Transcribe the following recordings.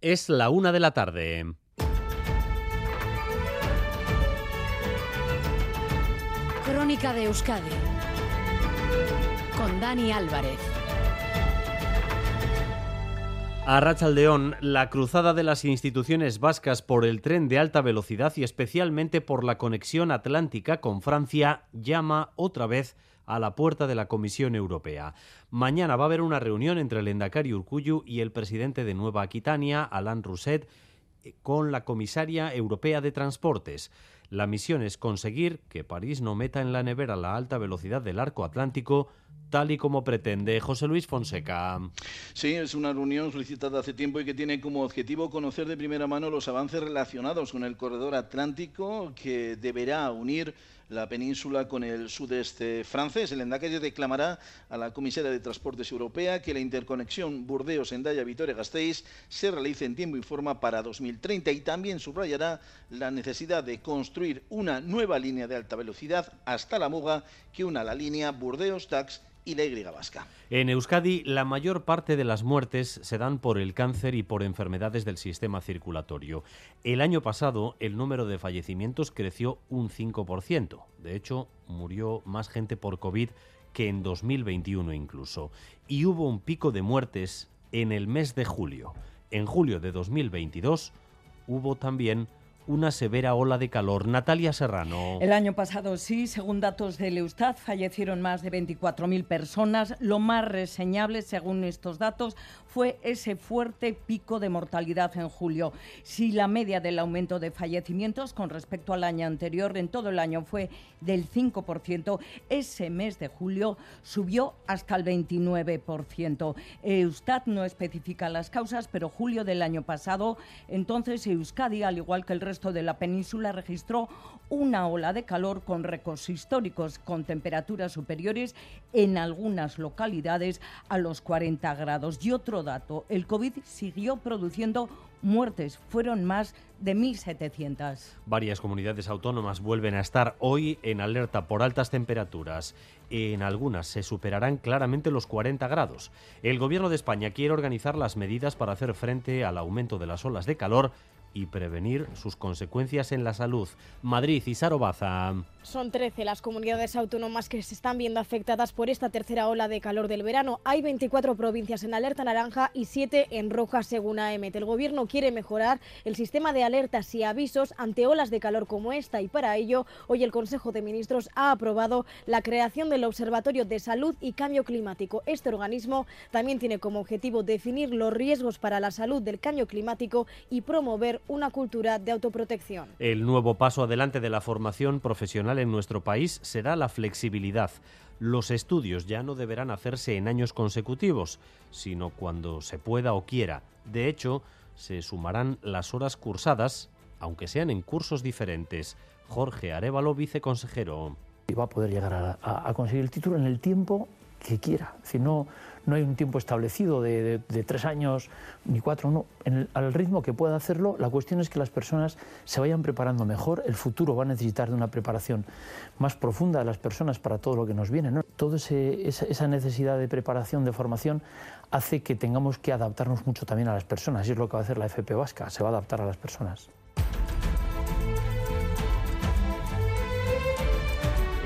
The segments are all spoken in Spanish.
Es la una de la tarde. Crónica de Euskadi con Dani Álvarez. A Rachaldeón, la cruzada de las instituciones vascas por el tren de alta velocidad y especialmente por la conexión atlántica con Francia llama otra vez a la puerta de la Comisión Europea. Mañana va a haber una reunión entre el Endacari Urcuyu y el presidente de Nueva Aquitania, Alain Rousset, eh, con la comisaria europea de Transportes. La misión es conseguir que París no meta en la nevera la alta velocidad del arco atlántico tal y como pretende José Luis Fonseca. Sí, es una reunión solicitada hace tiempo y que tiene como objetivo conocer de primera mano los avances relacionados con el corredor atlántico que deberá unir la península con el sudeste francés. El Endacari reclamará a la comisaria de Transportes Europea que la interconexión Burdeos-Endaya-Vitoria-Gasteiz se realice en tiempo y forma para 2030 y también subrayará la necesidad de construir una nueva línea de alta velocidad hasta la Muga que una la línea Burdeos-Dax y la Y vasca. En Euskadi, la mayor parte de las muertes se dan por el cáncer y por enfermedades del sistema circulatorio. El año pasado, el número de fallecimientos creció un 5%. De hecho, murió más gente por COVID que en 2021 incluso. Y hubo un pico de muertes en el mes de julio. En julio de 2022 hubo también una severa ola de calor. Natalia Serrano. El año pasado sí, según datos del Eustat, fallecieron más de 24.000 personas. Lo más reseñable, según estos datos, fue ese fuerte pico de mortalidad en julio. Si la media del aumento de fallecimientos con respecto al año anterior en todo el año fue del 5%, ese mes de julio subió hasta el 29%. Eustat no especifica las causas, pero julio del año pasado, entonces Euskadi, al igual que el resto de la península registró una ola de calor con récords históricos, con temperaturas superiores en algunas localidades a los 40 grados. Y otro dato, el COVID siguió produciendo muertes, fueron más de 1.700. Varias comunidades autónomas vuelven a estar hoy en alerta por altas temperaturas. En algunas se superarán claramente los 40 grados. El Gobierno de España quiere organizar las medidas para hacer frente al aumento de las olas de calor y prevenir sus consecuencias en la salud. Madrid y Sarobaza. Son 13 las comunidades autónomas que se están viendo afectadas por esta tercera ola de calor del verano. Hay 24 provincias en alerta naranja y 7 en roja según AEMET. El gobierno quiere mejorar el sistema de alertas y avisos ante olas de calor como esta y para ello hoy el Consejo de Ministros ha aprobado la creación del Observatorio de Salud y Cambio Climático. Este organismo también tiene como objetivo definir los riesgos para la salud del cambio climático y promover una cultura de autoprotección. El nuevo paso adelante de la formación profesional en nuestro país será la flexibilidad. Los estudios ya no deberán hacerse en años consecutivos, sino cuando se pueda o quiera. De hecho, se sumarán las horas cursadas, aunque sean en cursos diferentes. Jorge Arevalo, viceconsejero. Va a poder llegar a conseguir el título en el tiempo que quiera. No hay un tiempo establecido de, tres años ni cuatro, no. al ritmo que pueda hacerlo, la cuestión es que las personas se vayan preparando mejor. El futuro va a necesitar de una preparación más profunda de las personas para todo lo que nos viene. ¿no? Toda esa, necesidad de preparación, de formación, hace que tengamos que adaptarnos mucho también a las personas. Y es lo que va a hacer la FP Vasca, se va a adaptar a las personas.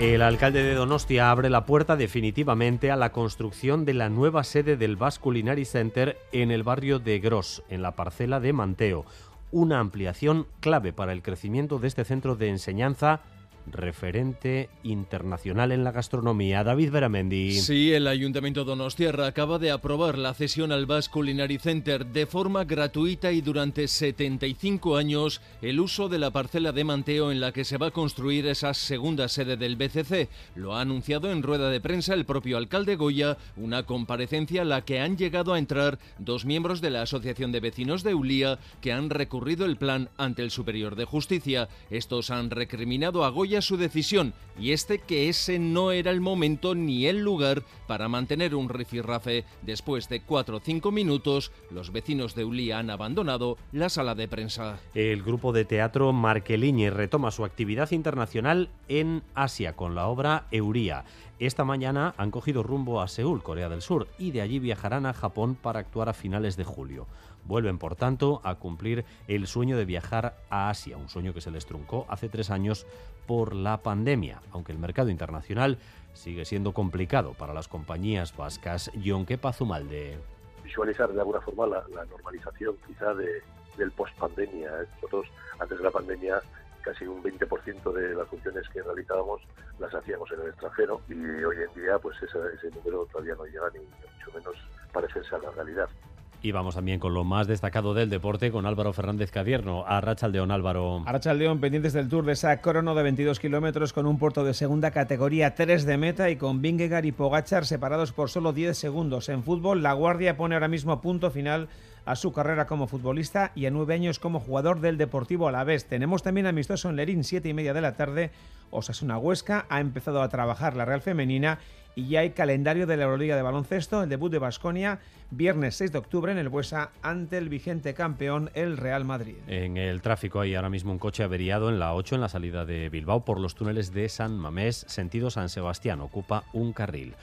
El alcalde de Donostia abre la puerta definitivamente a la construcción de la nueva sede del Basque Culinary Center en el barrio de Gros, en la parcela de Manteo. Una ampliación clave para el crecimiento de este centro de enseñanza referente internacional en la gastronomía. David Beramendi. Sí, el Ayuntamiento Donostierra acaba de aprobar la cesión al Basque Culinary Center de forma gratuita y durante 75 años el uso de la parcela de Manteo en la que se va a construir esa segunda sede del BCC. Lo ha anunciado en rueda de prensa el propio alcalde Goya, una comparecencia a la que han llegado a entrar dos miembros de la Asociación de Vecinos de Ulía que han recurrido el plan ante el Superior de Justicia. Estos han recriminado a Goya su decisión y este que ese no era el momento ni el lugar para mantener un rifirrafe. Después de cuatro o cinco minutos, los vecinos de Ulía han abandonado la sala de prensa. El grupo de teatro Marqueliñe retoma su actividad internacional en Asia con la obra Euría. Esta mañana han cogido rumbo a Seúl, Corea del Sur, y de allí viajarán a Japón para actuar a finales de julio. vuelven, por tanto, a cumplir el sueño de viajar a Asia, un sueño que se les truncó hace tres años por la pandemia, aunque el mercado internacional sigue siendo complicado para las compañías vascas. Yonke Pazumalde. Visualizar de alguna forma la, normalización quizá de, del post-pandemia. Nosotros, antes de la pandemia, casi un 20% de las funciones que realizábamos las hacíamos en el extranjero y hoy en día pues ese, ese número todavía no llega ni mucho menos parecerse a la realidad. Y vamos también con lo más destacado del deporte con Álvaro Fernández Cadierno. A Rachaldeón, Álvaro. A Rachaldeón, pendientes del Tour de esa crono de 22 kilómetros con un puerto de segunda categoría 3 de meta y con Vingegaard y Pogachar separados por solo 10 segundos. En fútbol, la Guardia pone ahora mismo punto final a su carrera como futbolista y a nueve años como jugador del Deportivo Alavés. Tenemos también amistoso en Lerín, siete y media de la tarde. Osasuna Huesca ha empezado a trabajar la Real Femenina y ya hay calendario de la Euroliga de baloncesto, el debut de Basconia, viernes 6 de octubre en el Buesa ante el vigente campeón, el Real Madrid. En el tráfico hay ahora mismo un coche averiado en la 8 en la salida de Bilbao por los túneles de San Mamés, sentido San Sebastián, ocupa un carril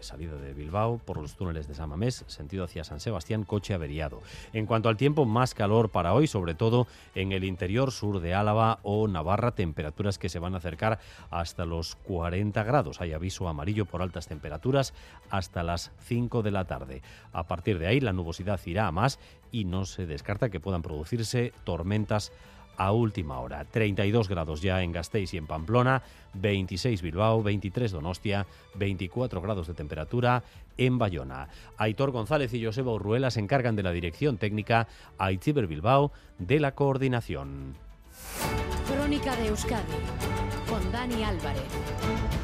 salida de Bilbao por los túneles de San Mamés, sentido hacia San Sebastián, coche averiado. En cuanto al tiempo, más calor para hoy, sobre todo en el interior sur de Álava o Navarra, temperaturas que se van a acercar hasta los 40 grados. Hay aviso amarillo por altas temperaturas hasta las 5 de la tarde. A partir de ahí, la nubosidad irá a más y no se descarta que puedan producirse tormentas a última hora. 32 grados ya en Gasteiz y en Pamplona, 26 Bilbao, 23 Donostia, 24 grados de temperatura en Bayona. Aitor González y Joseba Urruela se encargan de la dirección técnica, Aitziber Bilbao de la coordinación. Crónica de Euskadi con Dani Álvarez.